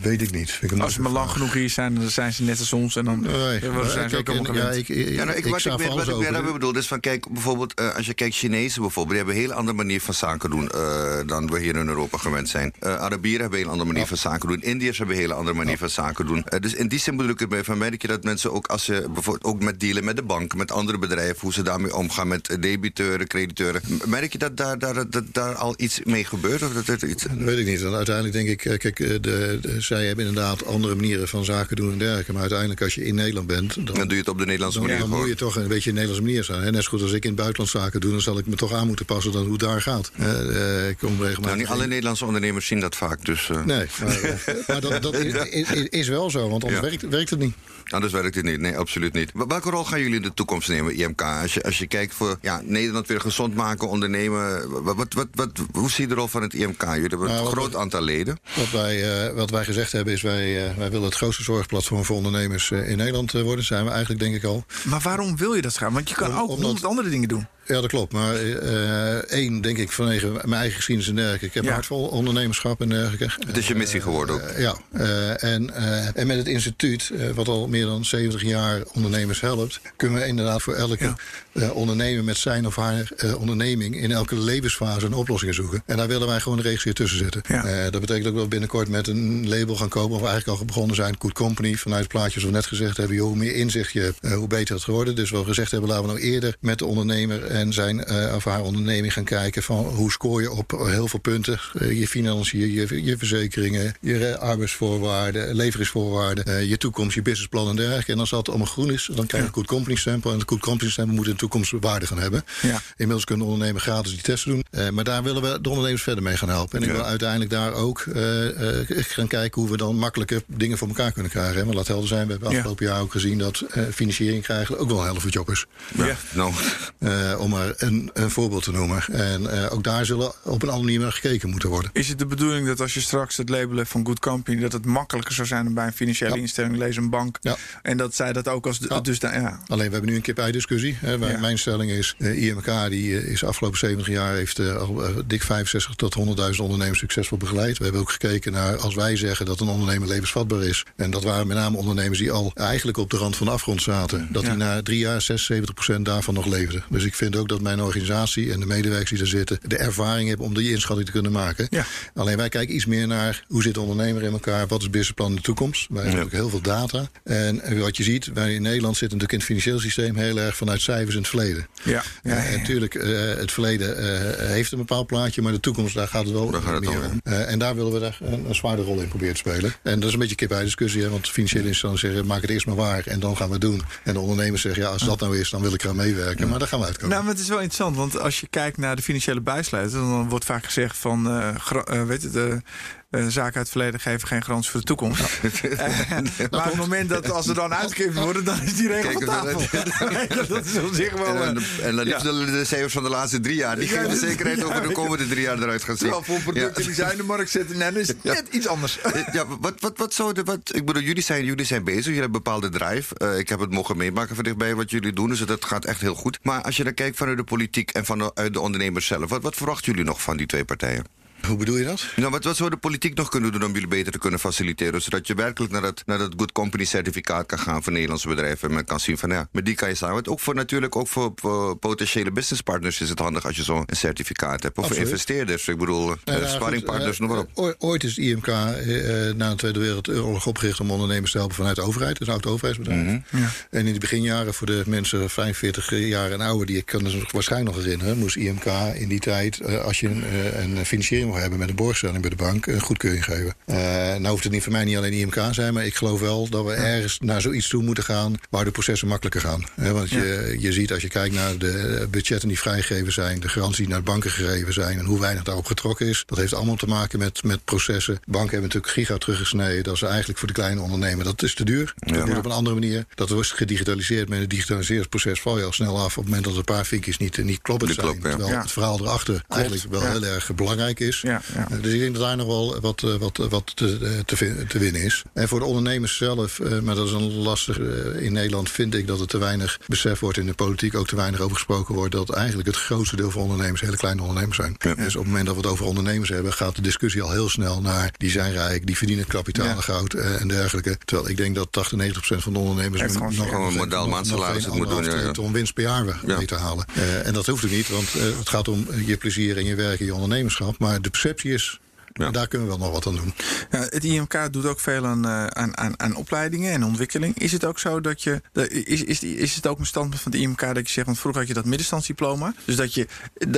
Weet ik niet. Ik als ze maar lang genoeg hier zijn, dan zijn ze net als ons. En dan nee, zijn ze ook allemaal ja, ik, ik, ja, nou, ik, ik, wat ik, ben, wat ik ben, bedoel, is van kijk, bijvoorbeeld, uh, als je kijkt Chinezen bijvoorbeeld, die hebben een hele andere manier van zaken doen uh, dan we hier in Europa gewend zijn. Uh, Arabieren hebben een hele andere manier ja. van zaken doen. Indiërs hebben een hele andere manier ja. van zaken doen. dus in die zin bedoel ik het mee van merk je dat mensen ook als ze bijvoorbeeld ook met dealen met de bank, met andere bedrijven, hoe ze daarmee omgaan met debiteuren, crediteuren. Merk je dat daar, daar, dat, daar al iets mee gebeurt? Of dat, dat, iets... dat weet ik niet. Want uiteindelijk denk ik, kijk, de, de, zij hebben inderdaad andere manieren van zaken doen en dergelijke. Maar uiteindelijk, als je in Nederland bent. Dan, dan doe je het op de Nederlandse dan, manier. Dan moet je toch een beetje een Nederlandse manier zijn. Net zo goed als ik in het buitenland zaken doe, dan zal ik me toch aan moeten passen dan hoe het daar gaat. Uh, ik kom regelmatig. Nou, niet alle Nederlandse ondernemers zien dat vaak. Dus, uh... Nee, maar, maar dat, dat is, is, is, wel zo, want anders ja. werkt, werkt het niet. Anders werkt het niet. Nee, absoluut niet. Welke rol gaan jullie in de toekomst nemen, IMK? Als je, als je kijkt voor ja, Nederland weer gezond maken, ondernemen. Wat, wat, wat, hoe zie je de rol van het IMK? Jullie hebben nou, een groot aantal leden. Wat wij, uh, wat wij gezegd hebben is, wij, uh, wij willen het grootste zorgplatform voor ondernemers uh, in Nederland worden. Zijn we eigenlijk denk ik al. Maar waarom wil je dat gaan? Want je kan ook honderd andere dingen doen. Ja, dat klopt. Maar uh, één, denk ik, vanwege mijn eigen geschiedenis en dergelijke. Ik heb ja. vol ondernemerschap en dergelijke. Het is je missie geworden ook. Uh, ja. Uh, en, en met het instituut, wat al meer dan 70 jaar ondernemers helpt... kunnen we inderdaad voor elke ja. ondernemer met zijn of haar onderneming... in elke levensfase een oplossing zoeken. En daar willen wij gewoon de regisseur tussen zetten. Ja. dat betekent ook wel binnenkort met een label gaan kopen... of we eigenlijk al begonnen zijn, Good Company. Vanuit het plaatje, zoals we net gezegd hebben... Joh, hoe meer inzicht je hebt, hoe beter het geworden. Dus wat we gezegd hebben, laten we nou eerder met de ondernemer en zijn uh, of haar onderneming gaan kijken van hoe scoor je op heel veel punten. Uh, je financiën, je, je verzekeringen, je arbeidsvoorwaarden, leveringsvoorwaarden, uh, je toekomst, je businessplan en dergelijke. En als dat allemaal groen is, dan krijg je een good company stempel. En de good company stempel moet in de toekomst waarde gaan hebben. Ja. Inmiddels kunnen ondernemers gratis die testen doen. maar daar willen we de ondernemers verder mee gaan helpen. En ik wil uiteindelijk daar ook gaan kijken hoe we dan makkelijker dingen voor elkaar kunnen krijgen. Hè? Want laat helder zijn, we hebben afgelopen ja. jaar ook gezien dat financiering krijgen ook wel een helft job is. Ja, nou. Om maar een, een, voorbeeld te noemen. En uh, ook daar zullen op een andere manier naar gekeken moeten worden. Is het de bedoeling dat als je straks het label hebt van Good Company... dat het makkelijker zou zijn dan bij een financiële ja. instelling, lees een bank... Ja. en dat zij dat ook als... De, ja. Dus da, ja. Alleen, we hebben nu een kip-ei-discussie. Mijn stelling is, uh, IMK die, uh, is afgelopen 70 jaar... heeft al dik 65 tot 100.000 ondernemers succesvol begeleid. We hebben ook gekeken naar, als wij zeggen dat een ondernemer levensvatbaar is... en dat waren met name ondernemers die al eigenlijk op de rand van de afgrond zaten... dat die na drie jaar 76% daarvan nog leefden. Dus ik vind ook dat mijn organisatie en de medewerkers die er zitten... de ervaring hebben om die inschatting te kunnen maken. Ja. Alleen wij kijken iets meer naar hoe zit de ondernemer in elkaar... wat is het businessplan in de toekomst. Wij hebben ja. heel veel data. En wat je ziet, wij in Nederland zitten natuurlijk in het financieel systeem... heel erg vanuit cijfers in het verleden. Ja. ja, en natuurlijk, uh, het verleden uh, heeft een bepaald plaatje... maar de toekomst, daar gaat het wel gaat het meer om. En daar willen we daar een, een zwaarde rol in proberen te spelen. En dat is een beetje kip-ei-discussie. Hè, want financiële instellingen zeggen, maak het eerst maar waar... en dan gaan we het doen. En de ondernemers zeggen, ja, als dat nou is, dan wil ik eraan meewerken. Maar daar gaan we uitkomen. Nou, maar het is wel interessant, want als je kijkt naar de financiële bijsluiter, dan wordt vaak gezegd van, uh, uh, weet het, uh, zaken uit het verleden geven geen garantie voor de toekomst. uh, maar op het moment dat als er dan uitgegeven worden, dan is die regel Kijk, van tafel. dat is op zich wel... En, en dan ja. de, de cijfers van de laatste drie jaar. Die geven zekerheid ja, over de komende drie jaar eruit gaan zien. Terwijl voor producten ja. die zijn in de markt zetten, nee, dan is het net iets anders. ja, wat, wat, wat zou de... Wat, ik bedoel, jullie zijn, jullie zijn bezig, jullie hebben een bepaalde drive. Uh, ik heb het mogen meemaken van dichtbij wat jullie doen, dus dat gaat echt heel goed. Maar als je dan kijkt vanuit de politiek en vanuit de ondernemers zelf, wat, wat verwachten jullie nog van die twee partijen? Hoe bedoel je dat? Nou, wat, wat zou de politiek nog kunnen doen om jullie beter te kunnen faciliteren? Zodat je werkelijk naar dat, naar dat Good Company certificaat kan gaan voor Nederlandse bedrijven. En men kan zien van ja, met die kan je samen. Ook voor natuurlijk ook voor, voor potentiële businesspartners is het handig als je zo'n certificaat hebt. Of voor investeerders. Ik bedoel, Nou ja, sparringpartners, noem maar op. eh, Ooit is het IMK eh, eh, na de Tweede Wereldoorlog opgericht om ondernemers te helpen vanuit de overheid. Dat is een oud overheidsbedrijf. Mhm. En in de beginjaren voor de mensen 45 jaar en ouder, die ik kan het waarschijnlijk nog herinneren, moest IMK in die tijd, eh, als je een, eh, een financiering wil hebben met een borgstelling bij de bank, een goedkeuring geven. Eh nou hoeft het niet voor mij niet alleen IMK zijn, maar ik geloof wel dat we ergens naar zoiets toe moeten gaan waar de processen makkelijker gaan. Want je, je ziet als je kijkt naar de budgetten die vrijgegeven zijn, de garanties die naar de banken gegeven zijn en hoe weinig daarop getrokken is, dat heeft allemaal te maken met, met processen. Banken hebben natuurlijk giga teruggesneden. Dat is eigenlijk voor de kleine ondernemer. Dat is te duur. Dat moet op een andere manier. Dat wordt gedigitaliseerd. Met het digitaliseringsproces val je al snel af op het moment dat een paar vinkjes niet, niet kloppend zijn. kloppen, ja. Terwijl Ja. het verhaal erachter eigenlijk wel ja. heel erg belangrijk is. Ja, ja. Eh, Dus ik denk dat daar nog wel wat, eh, wat, eh, wat te, te, te winnen is. En voor de ondernemers zelf, maar dat is een lastig. In Nederland vind ik dat er te weinig besef wordt in de politiek ook te weinig over gesproken wordt. Dat eigenlijk het grootste deel van ondernemers hele kleine ondernemers zijn. Ja. Dus op het moment dat we het over ondernemers hebben, gaat de discussie al heel snel naar die zijn rijk, die verdienen kapitaal en goud en dergelijke. Terwijl ik denk dat 80, 90 procent van de ondernemers gewoon nog, een modaal maandsalaris moet doen, ja, ton winst per jaar Ja. mee te halen. En dat hoeft ook niet, want het gaat om je plezier en je werk en je ondernemerschap. Maar de perceptie is, Ja. daar kunnen we wel nog wat aan doen. Ja, het IMK doet ook veel aan, eh, aan, aan, aan opleidingen en ontwikkeling. Is het ook zo dat je. de- Is, is, is het ook een standpunt van het IMK dat je zegt, want vroeger had je dat middenstandsdiploma. Dus dat, je,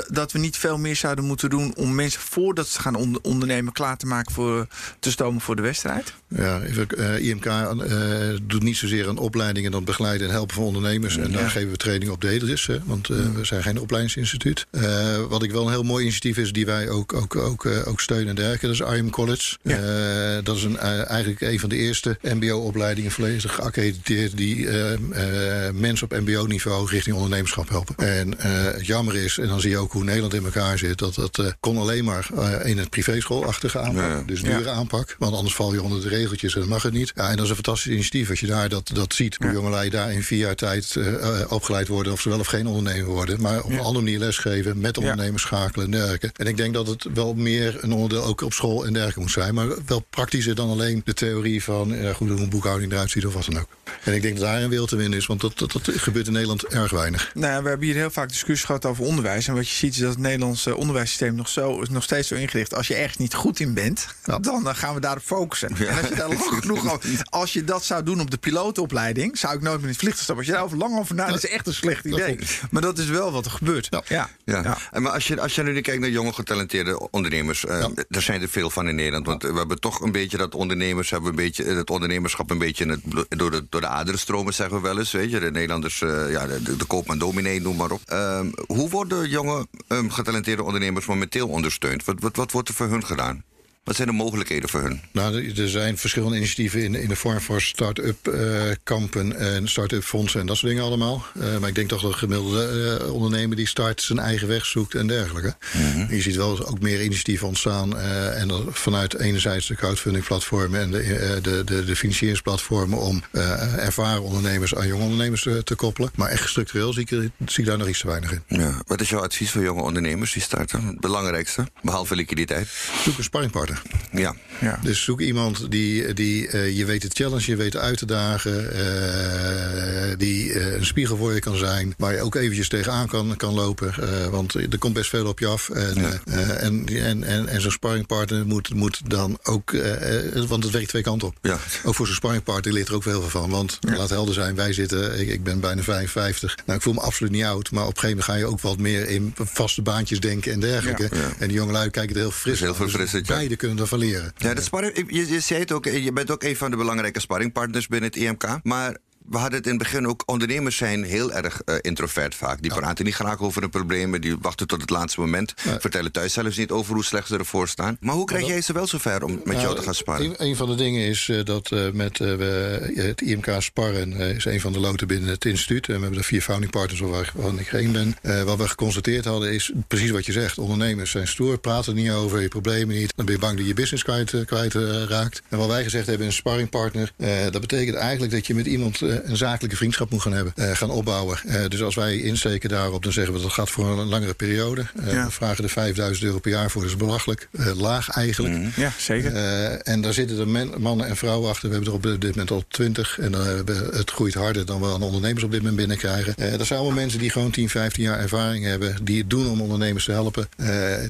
dat we niet veel meer zouden moeten doen om mensen voordat ze gaan onder- ondernemen klaar te maken voor te stomen voor de wedstrijd? Ja, even, eh, IMK eh, doet niet zozeer een opleiding en dan begeleiden en helpen van ondernemers. En daar geven we training op Dedris, hè, want we zijn geen opleidingsinstituut. Wat ik wel een heel mooi initiatief is, die wij ook, ook, ook, ook steunen en dergelijke, dat is IM College. Ja. Eh, dat is een, eh, eigenlijk een van de eerste MBO-opleidingen volledig geaccrediteerd die eh, mensen op MBO-niveau richting ondernemerschap helpen. En het jammer is, en dan zie je ook hoe Nederland in elkaar zit, dat dat kon alleen maar in het privéschoolachtige aanpak. Ja. Dus Ja. dure aanpak, want anders val je onder de regeltjes en dan mag het niet. Ja, en dat is een fantastisch initiatief als je daar dat, dat ziet. Hoe jongelui daar in vier jaar tijd opgeleid worden, of ze wel of geen ondernemer worden. Maar op een andere manier lesgeven, met ondernemers schakelen en dergelijke. En ik denk dat het wel meer een onderdeel ook op school en dergelijke moet zijn. Maar wel praktischer dan alleen de theorie van ja, goed, hoe een boekhouding eruit ziet of wat dan ook. En ik denk dat daar een wil te winnen is, want dat, dat, dat gebeurt in Nederland erg weinig. Nou ja, we hebben hier heel vaak discussies gehad over onderwijs. En wat je ziet is dat het Nederlandse onderwijssysteem nog, zo, is nog steeds zo ingericht. Als je ergens niet goed in bent, Ja. dan gaan we daarop focussen. En als je daar lang genoeg over, als je dat zou doen op de pilotenopleiding, zou ik nooit meer in het vliegtuig stappen. Als je daar over lang over nadenkt, is echt een slecht idee. Maar dat is wel wat er gebeurt. Ja. Ja. Ja. Ja. En maar als je, als je nu kijkt naar jonge getalenteerde ondernemers, eh, Ja. er zijn er veel van in Nederland. Want we hebben toch een beetje dat ondernemers hebben een beetje het ondernemerschap een beetje het, door, de, door de aderen stromen, zeggen we wel eens. Weet je, de Nederlanders, eh, ja, de koopman dominee, noem maar op. Ehm, hoe worden jonge ehm, getalenteerde ondernemers momenteel ondersteund? Wat, wat, wat wordt er voor hun gedaan? Wat zijn de mogelijkheden voor hun? Nou, er zijn verschillende initiatieven in, in de vorm van start-up eh, kampen en start-up fondsen en dat soort dingen allemaal. Eh, maar ik denk toch dat de gemiddelde eh, ondernemer die start zijn eigen weg zoekt en dergelijke. Je ziet wel ook meer initiatieven ontstaan. en dan vanuit enerzijds de crowdfunding platformen en de, de, de, de financieringsplatformen om ervaren ondernemers aan jonge ondernemers te koppelen. Maar echt structureel zie ik, zie ik daar nog iets te weinig in. Ja. Wat is jouw advies voor jonge ondernemers die starten? Het belangrijkste, behalve liquiditeit. Zoek een sparringpartner. Ja. Ja. Dus zoek iemand die, die eh, je weet te challenge, je weet uit te dagen, eh, die eh, een spiegel voor je kan zijn, waar je ook eventjes tegenaan kan, kan lopen. want er komt best veel op je af. En, Ja. en, en, en, en zo'n sparringpartner moet, moet dan ook, want het werkt twee kanten op. Ja. Ook voor zo'n sparringpartner leert er ook veel van. Want laat helder zijn, wij zitten, ik, ik ben bijna 55. Nou, ik voel me absoluut niet oud. Maar op een gegeven moment ga je ook wat meer in vaste baantjes denken en dergelijke. En die jongelui kijken er heel fris Dus heel aan. veel ja. beide kunnen. Ja, dat sparring, je, je zei het ook, je bent ook een van de belangrijke sparringpartners binnen het IMK. Maar we hadden het in het begin ook, ondernemers zijn heel erg eh, introvert vaak. Die praten niet graag over hun problemen, die wachten tot het laatste moment. Vertellen thuis zelfs niet over hoe slecht ze ervoor staan. Maar hoe krijg jij ze wel zover om met jou te gaan sparren? Een, een van de dingen is eh, dat eh, met het IMK Sparren is een van de loten binnen het instituut. En we hebben er vier founding partners waar- waarvan ik één ben. Wat we geconstateerd hadden is precies wat je zegt. Ondernemers zijn stoer, praten er niet over, je problemen niet. Dan ben je bang dat je je business kwijt, kwijt raakt. En wat wij gezegd hebben, een sparringpartner. dat betekent eigenlijk dat je met iemand een zakelijke vriendschap moet gaan hebben, gaan opbouwen. dus als wij insteken daarop, dan zeggen we dat gaat voor een langere periode. We vragen er 5000 euro per jaar voor, dat is belachelijk. laag eigenlijk. Mhm. Ja, zeker. en daar zitten er mannen en vrouwen achter. We hebben er op dit moment al 20. En het groeit harder dan we aan ondernemers op dit moment binnenkrijgen. dat zijn allemaal mensen die gewoon 10, 15 jaar ervaring hebben. Die het doen om ondernemers te helpen.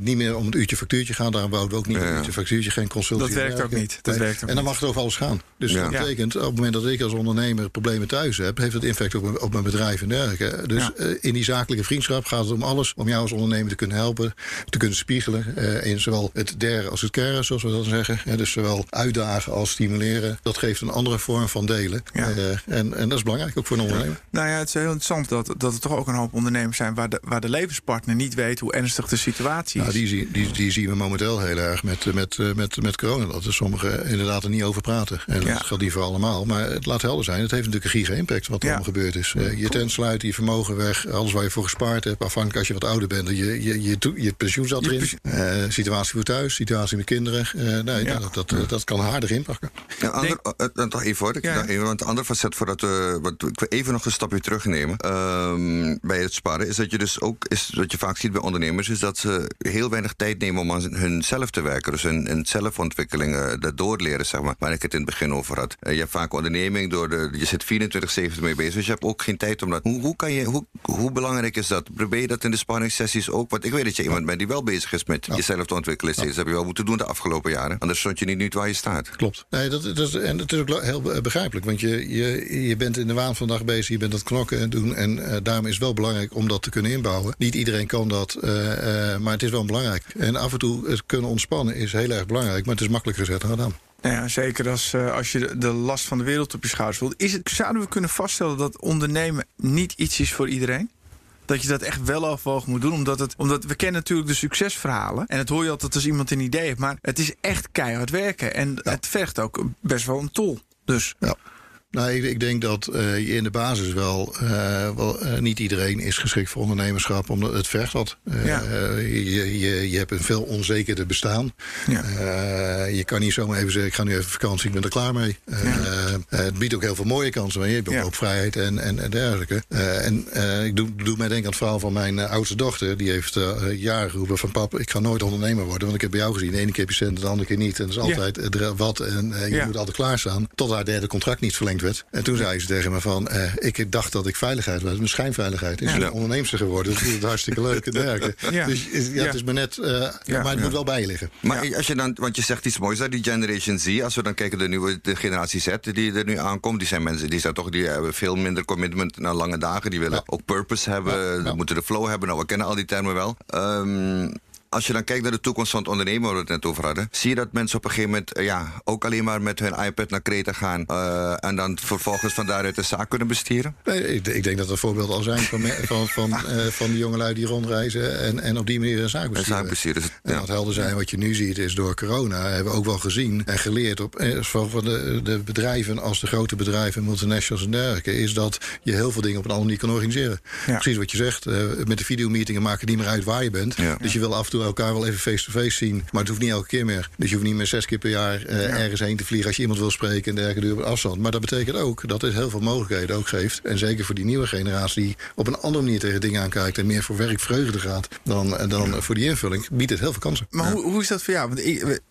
niet meer om het uurtje factuurtje gaan. Daarom bouwen we ook niet een uurtje factuurtje, geen consultie. Dat werkt ook niet. Dat werkt ook en dan mag het over alles gaan. Dus dat betekent, op het moment dat ik als ondernemer problemen thuis heb, heeft het effect op mijn, op mijn bedrijf en dergelijke. Dus uh, in die zakelijke vriendschap gaat het om alles om jou als ondernemer te kunnen helpen, te kunnen spiegelen. Uh, in zowel het der als het keren, zoals we dat zeggen. Dus zowel uitdagen als stimuleren. Dat geeft een andere vorm van delen. en, en dat is belangrijk ook voor een ondernemer. Nou ja, het is heel interessant dat, dat er toch ook een hoop ondernemers zijn waar de, waar de levenspartner niet weet hoe ernstig de situatie is. Nou, die, die, die zien we momenteel heel erg met, met, met, met corona. Dat er sommigen inderdaad er niet over praten. En dat geldt niet voor allemaal. Maar het laat helder zijn, het heeft natuurlijk een giga impact wat er allemaal gebeurd is. Uh, je tent sluiten, je vermogen weg, alles waar je voor gespaard hebt. Afhankelijk als je wat ouder bent, je, je, je, je pensioen zat erin. Uh, situatie voor thuis, situatie met kinderen. Uh, nee, dat, dat, dat, kan harder inpakken. Ja, ander, Denk... toch even hoor. Ja. Even, want andere facet voordat we. Wat, ik wil even nog een stapje terugnemen. Uh, bij het sparen is dat je dus ook. Is, wat je vaak ziet bij ondernemers, is dat ze heel weinig tijd nemen om aan hunzelf te werken. Dus hun, hun zelfontwikkeling, dat doorleren, zeg maar. Waar ik het in het begin over had. je hebt vaak onderneming door de. Je zit 24-7 mee bezig. Dus je hebt ook geen tijd om dat. Hoe, hoe, kan je, hoe, hoe belangrijk is dat? Probeer je dat in de spanningssessies ook? Want ik weet dat je iemand bent die wel bezig is met jezelf te ontwikkelen. Steeds. Dat heb je wel moeten doen de afgelopen jaren. Anders stond je niet nu waar je staat. Klopt. Nee, dat, dat, en het is ook heel begrijpelijk. Want je, je, je bent in de waan van de dag bezig. Je bent aan het knokken en doen. En uh, daarom is het wel belangrijk om dat te kunnen inbouwen. Niet iedereen kan dat. Uh, uh, maar het is wel belangrijk. En af en toe het kunnen ontspannen is heel erg belangrijk. Maar het is makkelijker gezegd dan gedaan. Nou ja, zeker als, uh, als je de, last van de wereld op je schouders voelt. Is het, zouden we kunnen vaststellen dat ondernemen niet iets is voor iedereen? Dat je dat echt wel afwogen moet doen. Omdat, het, omdat we kennen natuurlijk de succesverhalen. En het hoor je altijd als iemand een idee heeft. Maar het is echt keihard werken. En ja. het vergt ook best wel een tol. Dus. Ja. Nou, ik, ik, denk dat uh, je in de basis wel, uh, wel uh, niet iedereen is geschikt voor ondernemerschap, omdat het vergt wat. Ja. je, je, je hebt een veel onzekerder bestaan. Ja. je kan niet zomaar even zeggen: ik ga nu even vakantie, ik ben er klaar mee. Ja. het biedt ook heel veel mooie kansen, maar je hebt ook vrijheid en, en, en dergelijke. en ik doe, doe mij denken aan het verhaal van mijn oudste dochter. Die heeft jaren geroepen: van pap, ik ga nooit ondernemer worden, want ik heb bij jou gezien: de ene keer heb je cent, de andere keer niet. En dat is altijd wat en je moet altijd klaarstaan. Tot haar derde contract niet verlengd werd. En toen zei ze tegen me van, uh, ik dacht dat ik veiligheid was. Mijn schijnveiligheid is ja. onderneemster geworden. Dat is het hartstikke leuk en dergelijke. Ja. Dus ja, het is maar net, uh, maar het moet wel bij je liggen. Maar als je dan, want je zegt iets moois, dat die Generation Z. Als we dan kijken de nieuwe de generatie Z die er nu aankomt. Die zijn mensen die zijn toch, die hebben veel minder commitment naar lange dagen. Die willen ook purpose hebben. Die moeten de flow hebben. Nou, we kennen al die termen wel. Um, als je dan kijkt naar de toekomst van het ondernemen, waar we het net over hadden, zie je dat mensen op een gegeven moment ja, ook alleen maar met hun iPad naar Kreta gaan uh, en dan vervolgens van daaruit de zaak kunnen bestieren? Nee, ik, ik denk dat er voorbeelden al zijn van, van, van, uh, van de jongelui die rondreizen en, en op die manier een zaak besturen. Zaak besturen ja. En wat helder zijn, wat je nu ziet, is door corona hebben we ook wel gezien en geleerd op, eh, van de, de bedrijven als de grote bedrijven, multinationals en dergelijke, is dat je heel veel dingen op een andere manier kan organiseren. Ja. Precies wat je zegt, uh, met de videomeetingen maakt het niet meer uit waar je bent. Ja. Dus je wil af en toe elkaar wel even face-to-face zien. Maar het hoeft niet elke keer meer. Dus je hoeft niet meer zes keer per jaar uh, ja. ergens heen te vliegen als je iemand wil spreken en dergelijke duur op afstand. Maar dat betekent ook dat het heel veel mogelijkheden ook geeft. En zeker voor die nieuwe generatie die op een andere manier tegen dingen aankijkt en meer voor werkvreugde gaat dan, dan ja. voor die invulling, biedt het heel veel kansen. Maar hoe, hoe is dat voor jou? Want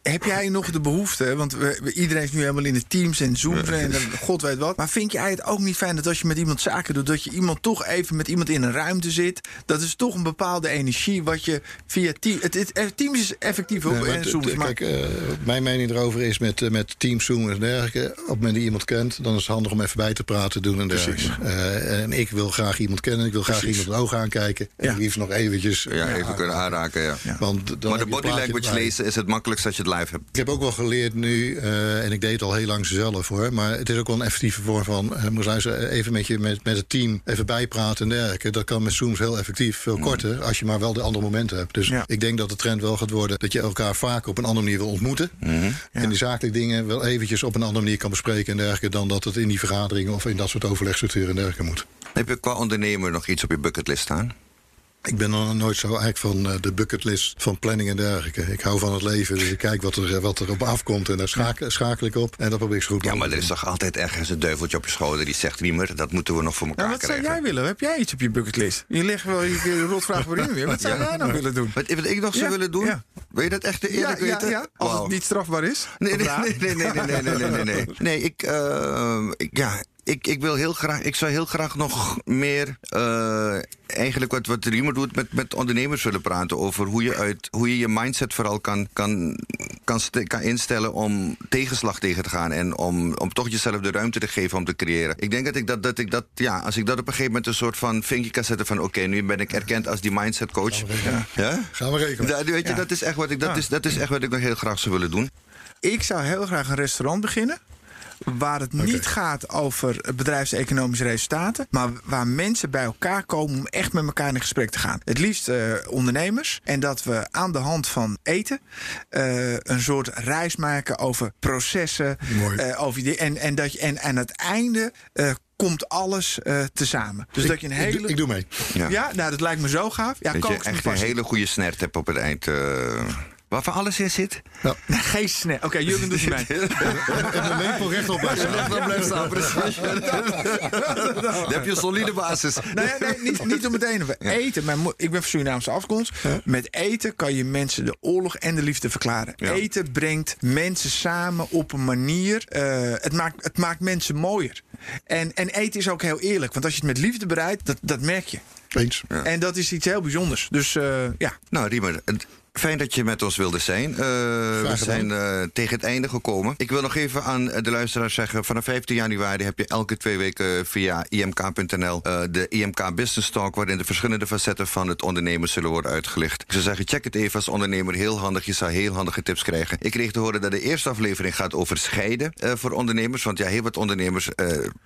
heb jij nog de behoefte? Want we, iedereen is nu helemaal in de teams en Zooms en god weet wat. Maar vind jij het ook niet fijn dat als je met iemand zaken doet, dat je iemand toch even met iemand in een ruimte zit? Dat is toch een bepaalde energie wat je via team. Het, het, Teams is effectief. Nee, Zoom, maar... Kijk, uh, mijn mening erover is met, uh, met Teams, Zoom en dergelijke. Op het moment dat je iemand kent, dan is het handig om even bij te praten, doen en dergelijke. Uh, en ik wil graag iemand kennen, ik wil graag Precies. iemand in de ogen aankijken. Ja. En liefst nog eventjes. Ja, even kunnen aanraken, ja. ja. Want maar de body language lezen is het makkelijkst als je het live hebt. Ik heb ook wel geleerd nu, en ik deed het al heel lang zelf hoor, maar het is ook wel een effectieve vorm van, uh, even met, je, met, met het team even bijpraten en dergelijke. Dat kan met Zooms heel effectief, veel korter, als je maar wel de andere momenten hebt. Dus ik denk dat de trend wel gaat worden dat je elkaar vaak op een andere manier wil ontmoeten. Mm -hmm. ja. En die zakelijke dingen wel eventjes op een andere manier kan bespreken en dergelijke dan dat het in die vergaderingen of in dat soort overlegstructuren en dergelijke moet. Heb je qua ondernemer nog iets op je bucketlist staan? Ik ben dan nooit zo eigenlijk van uh, de bucketlist van planning en dergelijke. Ik hou van het leven, dus ik kijk wat er, wat er op afkomt en daar schakel, schakel ik op. En dat probeer ik zo goed Ja, maar er is toch altijd ergens een duiveltje op je schouder die zegt: Riemer, dat moeten we nog voor elkaar nou, krijgen. Wat zou jij willen? Heb jij iets op je bucketlist? Je legt wel je rotvraag voor Riemer weer. Wat zou jij nou willen doen? Wat, wat ik nog zou willen doen? Wil je dat echt eerlijk weten? Ja, als het niet strafbaar is? Nee, nee, nee, nee, nee, nee, nee, nee, nee, nee. Nee, ik, uh, ik ja, ik, ik wil heel graag, ik zou heel graag nog meer uh, eigenlijk wat, wat Riemer doet met, met ondernemers willen praten over hoe je, uit, hoe je je mindset vooral kan, kan, kan, kan instellen om tegenslag tegen te gaan en om, om toch jezelf de ruimte te geven om te creëren. Ik denk dat ik dat, dat ik dat, ja, als ik dat op een gegeven moment een soort van vinkje kan zetten van oké, okay, nu ben ik erkend als die mindset coach. Gaan we rekenen. Ja? Gaan we rekenen. Da, weet je, ja. dat is echt wat ik, dat, ja. is, dat is echt wat ik nog heel graag zou willen doen. Ik zou heel graag een restaurant beginnen waar het okay. niet gaat over bedrijfseconomische resultaten, maar waar mensen bij elkaar komen om echt met elkaar in gesprek te gaan. Het liefst uh, ondernemers. En dat we aan de hand van eten uh, een soort reis maken over processen. Uh, over die, en, en, dat je, en aan het einde komt alles uh, tezamen. Dus ik, dat je een hele. Ik, ik doe mee. Ja. ja, nou, dat lijkt me zo gaaf. Ja, dat je echt een hele goede snert hebt op het eind. Uh... Waarvan alles in zit? Ja. Geen snap. Oké, okay, Jurgen doet mee. en de lepel rechtop blijft staan. blijft staan, precies. Dan heb je een solide basis. Nee, nee niet, niet om het ene. Eten, mijn ik ben van Surinaamse afkomst. Met eten kan je mensen de oorlog en de liefde verklaren. Ja. Eten brengt mensen samen op een manier. Uh, het, maakt, het maakt mensen mooier. En, en eten is ook heel eerlijk. Want als je het met liefde bereidt, dat, dat merk je. Eens. Ja. En dat is iets heel bijzonders. Dus uh, ja. Nou, Riemer, Fijn dat je met ons wilde zijn. Uh, we zijn uh, tegen het einde gekomen. Ik wil nog even aan de luisteraars zeggen: vanaf 15 januari heb je elke twee weken via imk.nl uh, de IMK Business Talk, waarin de verschillende facetten van het ondernemen zullen worden uitgelicht. Ik zou zeggen: check het even als ondernemer. Heel handig. Je zal heel handige tips krijgen. Ik kreeg te horen dat de eerste aflevering gaat over scheiden voor ondernemers. Want ja, heel wat ondernemers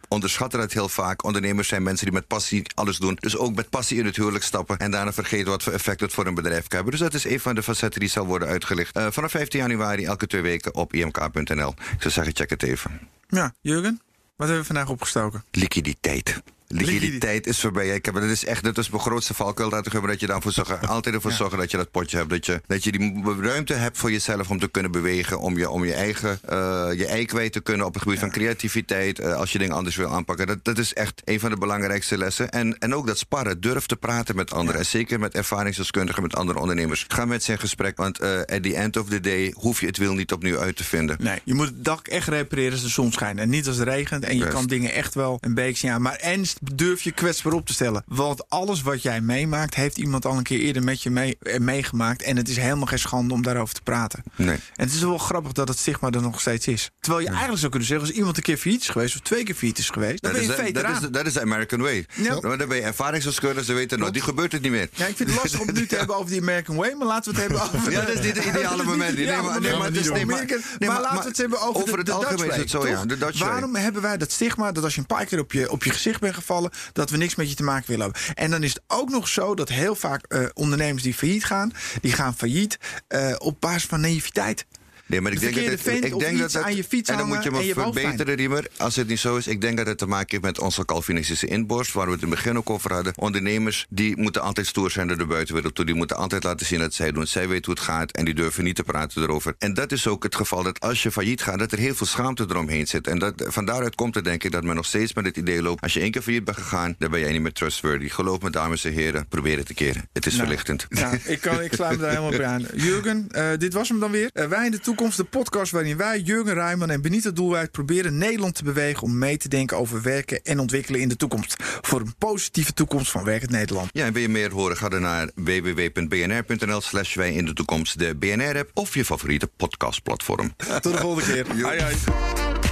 onderschatten dat heel vaak. Ondernemers zijn mensen die met passie alles doen. Dus ook met passie in het huwelijk stappen en daarna vergeten wat voor effect het voor een bedrijf kan hebben. Dus dat is een van de facetten die zal worden uitgelicht. Uh, vanaf 15 januari elke twee weken op imk.nl. Ik zou zeggen, check het even. Ja, Jurgen, wat hebben we vandaag opgestoken? Liquiditeit. Liquiditeit is voorbij. Ik heb, dat is echt dat is mijn grootste valkuil. Dat, dat je daarvoor zorgen, altijd ervoor zorgen dat je dat potje hebt. Dat je, dat je die ruimte hebt voor jezelf om te kunnen bewegen. Om je, om je eigen uh, je ei kwijt te kunnen op het gebied van creativiteit. Uh, als je dingen anders wil aanpakken. Dat, dat is echt een van de belangrijkste lessen. En, en ook dat sparren. Durf te praten met anderen. En zeker met ervaringsdeskundigen, met andere ondernemers. Ga met ze in gesprek. Want uh, at the end of the day hoef je het wiel niet opnieuw uit te vinden. Nee, je moet het dak echt repareren als de zon schijnt. En niet als het regent. En je Best. kan dingen echt wel een beetje. Ja, maar en durf je kwetsbaar op te stellen. Want alles wat jij meemaakt, heeft iemand al een keer eerder met je mee, meegemaakt. En het is helemaal geen schande om daarover te praten. Nee. En het is wel grappig dat het stigma er nog steeds is. Terwijl je ja. eigenlijk zou kunnen zeggen, als iemand een keer failliet is geweest, of twee keer failliet is geweest, dan dat ben je is, veteraan. Dat is, de American way. Ja. Dan ben je ze weten nog, die gebeurt het niet meer. Ja, ik vind het lastig om het nu te hebben over die American way, maar laten we het hebben over... Ja, dat is niet het ideale moment. Nee, maar, nee, maar, nee, maar, nee, maar, laten we het hebben over, over de, het algemeen is het zo, ja. De Dutch Waarom way. hebben wij dat stigma dat als je een paar keer op je, op je gezicht bent gevallen, dat we niks met je te maken willen hebben? En dan is het ook nog zo dat heel vaak uh, ondernemers die failliet gaan, die gaan failliet uh, op basis van naïviteit. Nee, maar ik de denk dat het, ik denk dat het, aan je fiets en dan moet je me je verbeteren, Riemer. Als het niet zo is, ik denk dat het te maken heeft met onze Calvinistische inborst, waar we het in het begin ook over hadden. Ondernemers die moeten altijd stoer zijn naar de buitenwereld toe. Die moeten altijd laten zien dat zij doen. Zij weten hoe het gaat en die durven niet te praten erover. En dat is ook het geval dat als je failliet gaat, dat er heel veel schaamte eromheen zit. En dat, van daaruit komt het denk ik dat men nog steeds met het idee loopt. Als je één keer failliet bent gegaan, dan ben jij niet meer trustworthy. Geloof me, dames en heren, probeer het een keer. Het is nou, verlichtend. Ja, ik, kan, ik sluit me daar helemaal bij aan. Jurgen, uh, dit was hem dan weer. Uh, wij in de toekomst, de podcast waarin wij, Jurgen Rijman en Benita Doelwijd proberen Nederland te bewegen om mee te denken over werken en ontwikkelen in de toekomst. Voor een positieve toekomst van werkend Nederland. Ja, en wil je meer horen? Ga dan naar www.bnr.nl slash wij in de toekomst, de BNR-app of je favoriete podcastplatform. Tot de volgende keer. Hoi, hoi.